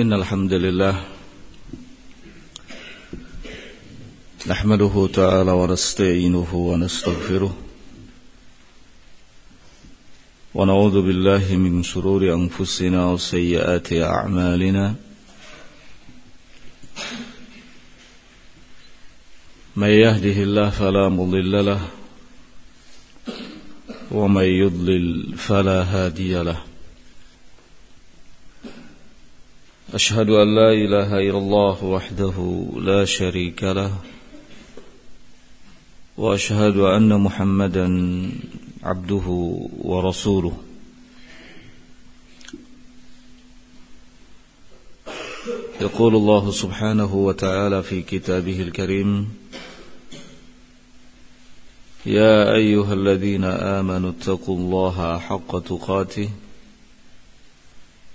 إن الحمد لله نحمده تعالى ونستعينه ونستغفره ونعوذ بالله من شرور أنفسنا وسيئات أعمالنا من يهده الله فلا مضل له ومن يضلل فلا هادي له أشهد أن لا إله إلا الله وحده لا شريك له وأشهد أن محمدا عبده ورسوله. يقول الله سبحانه وتعالى في كتابه الكريم يا أيها الذين آمنوا اتقوا الله حق تقاته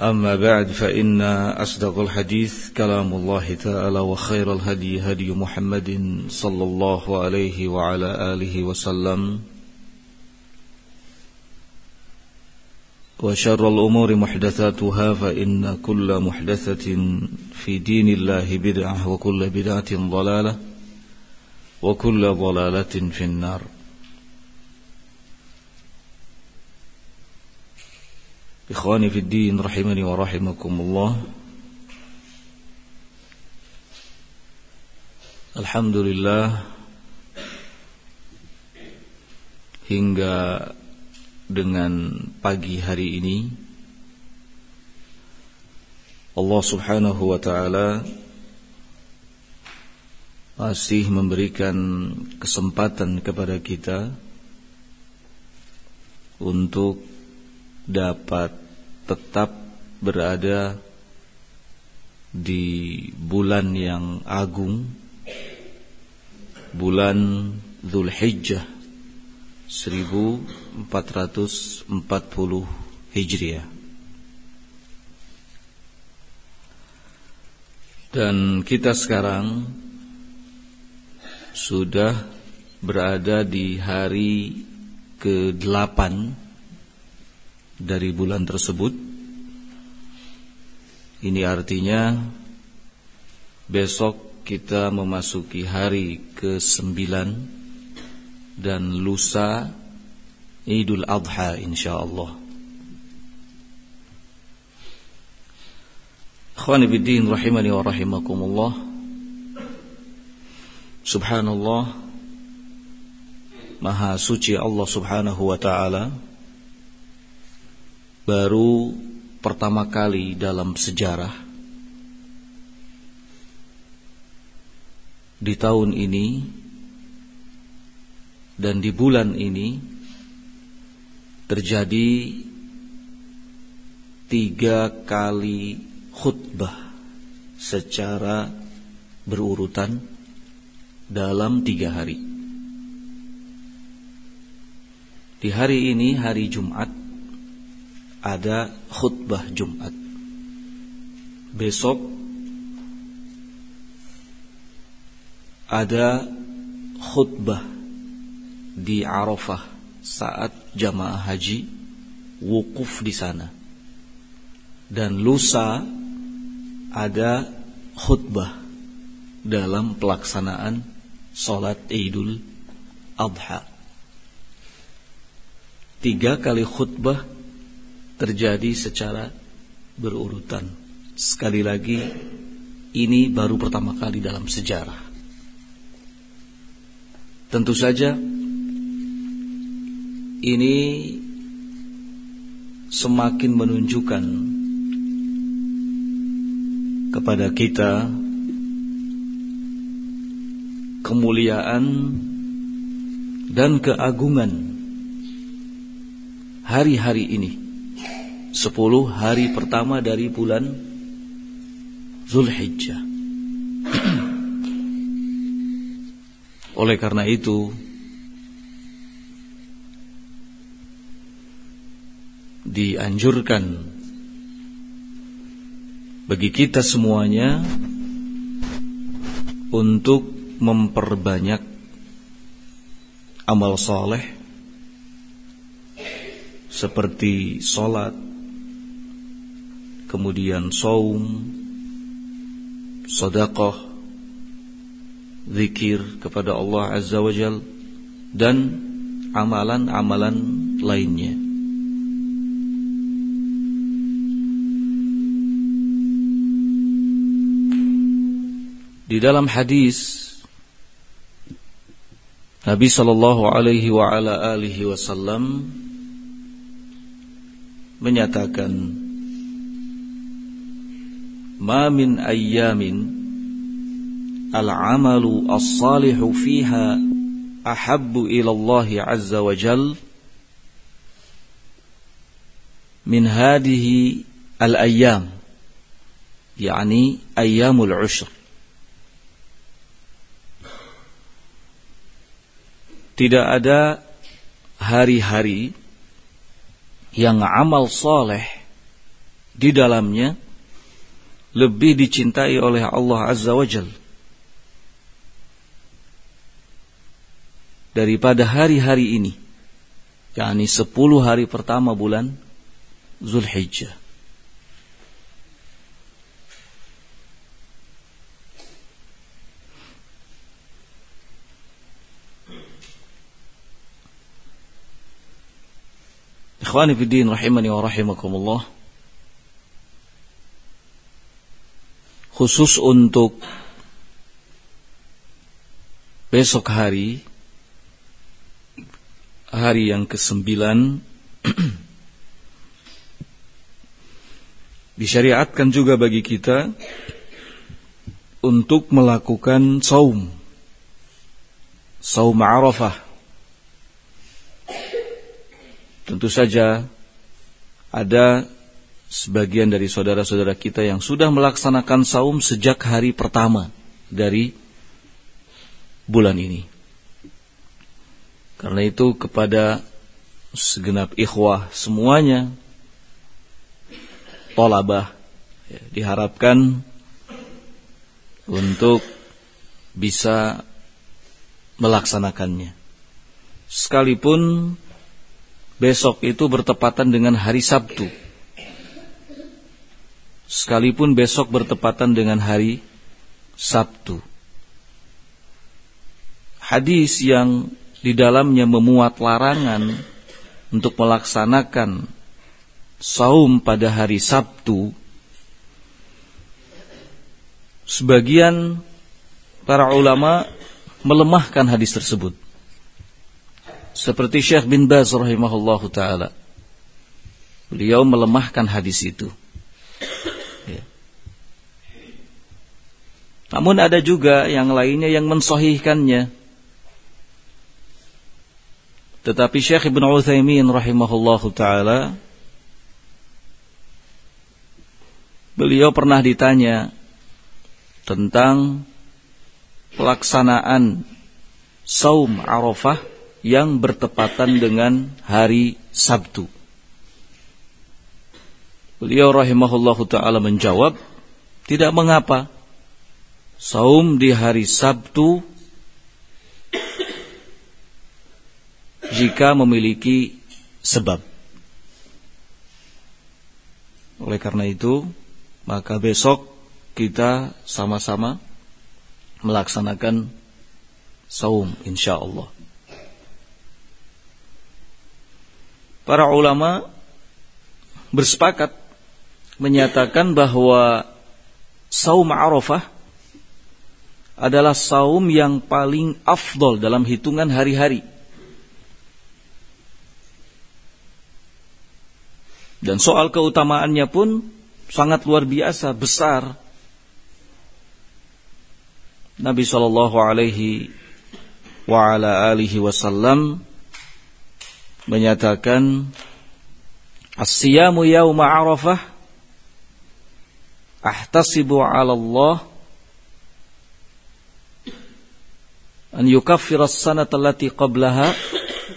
أما بعد فإن أصدق الحديث كلام الله تعالى وخير الهدي هدي محمد صلى الله عليه وعلى آله وسلم وشر الأمور محدثاتها فإن كل محدثة في دين الله بدعة وكل بدعة ضلالة وكل ضلالة في النار Ikhwani fi din rahimani wa rahimakumullah. Alhamdulillah Hingga dengan pagi hari ini Allah subhanahu wa ta'ala Masih memberikan kesempatan kepada kita Untuk dapat tetap berada di bulan yang agung bulan Zulhijjah 1440 Hijriah. Dan kita sekarang sudah berada di hari ke-8 dari bulan tersebut. Ini artinya Besok kita memasuki hari ke-9 Dan lusa Idul Adha insyaAllah. Akhwani biddin rahimani wa rahimakumullah. Subhanallah Maha suci Allah subhanahu wa ta'ala baru pertama kali dalam sejarah di tahun ini dan di bulan ini terjadi tiga kali khutbah secara berurutan dalam tiga hari. Di hari ini hari Jumat ada khutbah Jumat. Besok ada khutbah di Arafah saat jamaah haji wukuf di sana. Dan lusa ada khutbah dalam pelaksanaan sholat Idul Adha. Tiga kali khutbah terjadi secara berurutan. Sekali lagi, ini baru pertama kali dalam sejarah. Tentu saja ini semakin menunjukkan kepada kita kemuliaan dan keagungan hari-hari ini. Sepuluh hari pertama dari bulan Zulhijjah. Oleh karena itu, dianjurkan bagi kita semuanya untuk memperbanyak amal soleh seperti sholat, kemudian saum, sodakoh, zikir kepada Allah Azza wa Jal, dan amalan-amalan lainnya. Di dalam hadis Nabi sallallahu alaihi wa ala alihi wasallam menyatakan Ma min ayyamin al-amalu as-salihu fiha ahabbu ila Allah azza wa jal min hadhihi al-ayyam yani ayyamul ushr. Tidak ada hari-hari yang amal soleh di dalamnya lebih dicintai oleh Allah Azza wa Jal daripada hari-hari ini yakni sepuluh hari pertama bulan Zulhijjah Ikhwani fiddin rahimani wa rahimakumullah. Khusus untuk besok hari hari yang kesembilan disyariatkan juga bagi kita untuk melakukan saum saum Arafah. Tentu saja ada sebagian dari saudara-saudara kita yang sudah melaksanakan saum sejak hari pertama dari bulan ini. Karena itu kepada segenap ikhwah semuanya tolabah ya, diharapkan untuk bisa melaksanakannya. Sekalipun besok itu bertepatan dengan hari Sabtu. Sekalipun besok bertepatan dengan hari Sabtu. Hadis yang di dalamnya memuat larangan untuk melaksanakan saum pada hari Sabtu. Sebagian para ulama melemahkan hadis tersebut seperti Syekh bin Baz rahimahullahu taala. Beliau melemahkan hadis itu. Namun ada juga yang lainnya yang mensohihkannya. Tetapi Syekh Ibn Uthaymin rahimahullahu taala beliau pernah ditanya tentang pelaksanaan saum Arafah yang bertepatan dengan hari Sabtu. Beliau rahimahullahu taala menjawab, tidak mengapa. Saum di hari Sabtu jika memiliki sebab. Oleh karena itu, maka besok kita sama-sama melaksanakan saum insyaallah. para ulama bersepakat menyatakan bahwa saum Arafah adalah saum yang paling afdol dalam hitungan hari-hari. Dan soal keutamaannya pun sangat luar biasa, besar. Nabi Shallallahu Alaihi wa ala alihi wasallam menyatakan As-siyamu yawma Arafah ahtasibu 'ala Allah an yukaffira as-sanata allati qablaha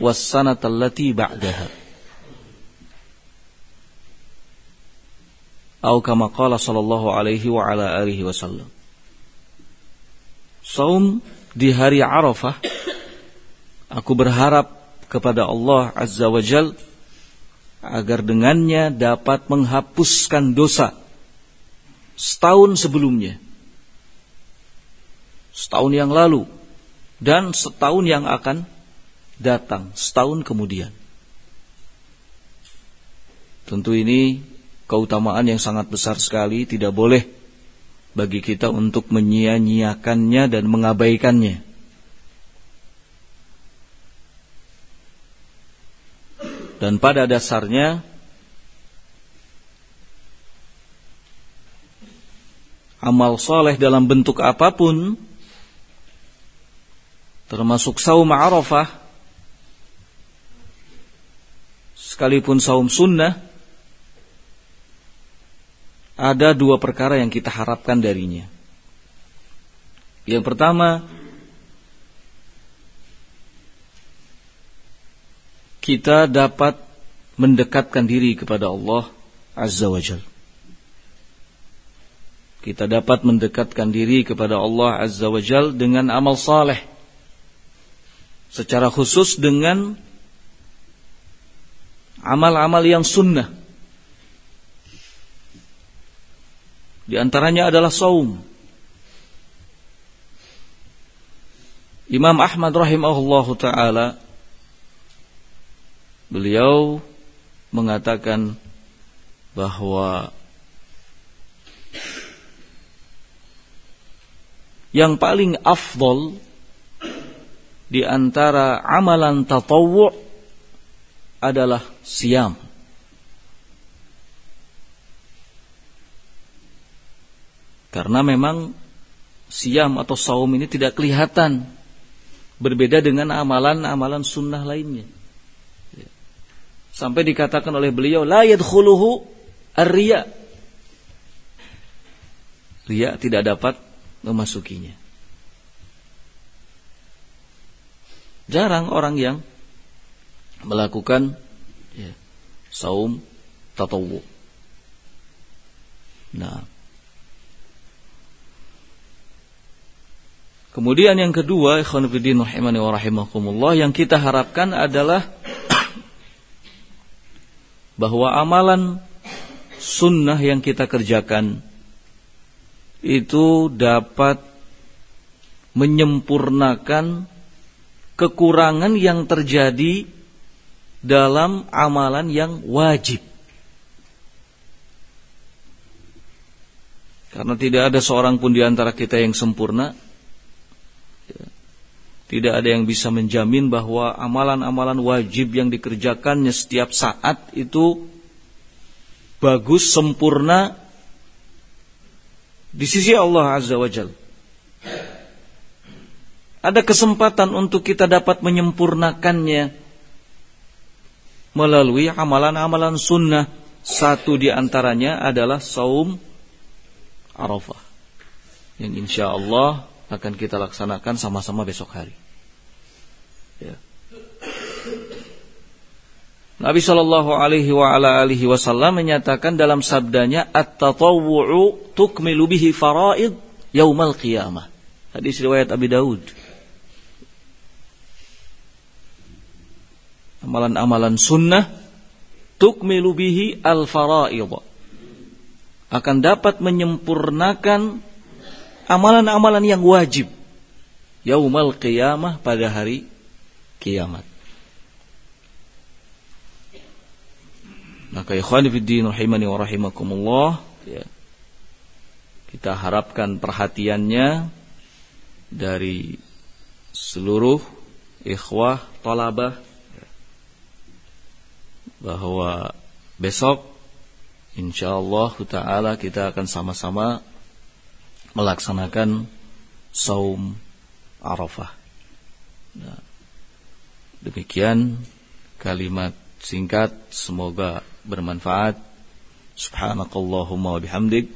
was-sanata allati ba'daha. Atau kama qala sallallahu alaihi wa ala alihi wasallam. Saum di hari Arafah aku berharap kepada Allah Azza wa Jal agar dengannya dapat menghapuskan dosa setahun sebelumnya. Setahun yang lalu dan setahun yang akan datang, setahun kemudian. Tentu ini keutamaan yang sangat besar sekali, tidak boleh bagi kita untuk menyia-nyiakannya dan mengabaikannya. Dan pada dasarnya amal soleh dalam bentuk apa pun termasuk saum Arafah sekalipun saum sunnah ada dua perkara yang kita harapkan darinya. Yang pertama, kita dapat mendekatkan diri kepada Allah Azza wa Jal. Kita dapat mendekatkan diri kepada Allah Azza wa Jal dengan amal saleh secara khusus dengan amal-amal yang sunnah. Di antaranya adalah saum. Imam Ahmad rahimahullahu taala beliau mengatakan bahwa yang paling afdol di antara amalan tatawwu adalah siam. Karena memang siam atau saum ini tidak kelihatan berbeda dengan amalan-amalan sunnah lainnya. Sampai dikatakan oleh beliau la yadkhuluhu. Riya tidak dapat memasukinya. Jarang orang yang melakukan ya, saum tatawu. Nah. Kemudian yang kedua, wa rahimakumullah, yang kita harapkan adalah bahwa amalan sunnah yang kita kerjakan itu dapat menyempurnakan kekurangan yang terjadi dalam amalan yang wajib. Karena tidak ada seorang pun di antara kita yang sempurna. Tidak ada yang bisa menjamin bahwa amalan-amalan wajib yang dikerjakannya setiap saat itu bagus, sempurna di sisi Allah Azza wa Jalla ada kesempatan untuk kita dapat menyempurnakannya melalui amalan-amalan sunnah. Satu di antaranya adalah saum Arafah. Yang insya Allah akan kita laksanakan sama-sama besok hari. Ya. Nabi Shallallahu Alaihi wa ala alihi Wasallam menyatakan dalam sabdanya at-tatawwu'u tukmilu bihi faraid yaumal qiyamah. Hadis riwayat Abi Daud. Amalan-amalan sunnah tukmilu bihi al-faraid. Akan dapat menyempurnakan amalan-amalan yang wajib yaumal qiyamah pada hari kiamat. Maka ikhwani fiddin rahimani wa rahimakumullah ya, kita harapkan perhatiannya dari seluruh ikhwah talabah bahwa besok insyaallah taala kita akan sama-sama melaksanakan saum Arafah. Nah, demikian kalimat singkat semoga bermanfaat. Subhanakallahumma wa bihamdik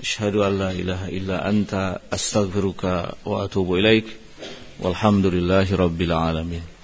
asyhadu an la ilaha illa anta astaghfiruka wa atubu ilaik. Walhamdulillahi rabbil alamin.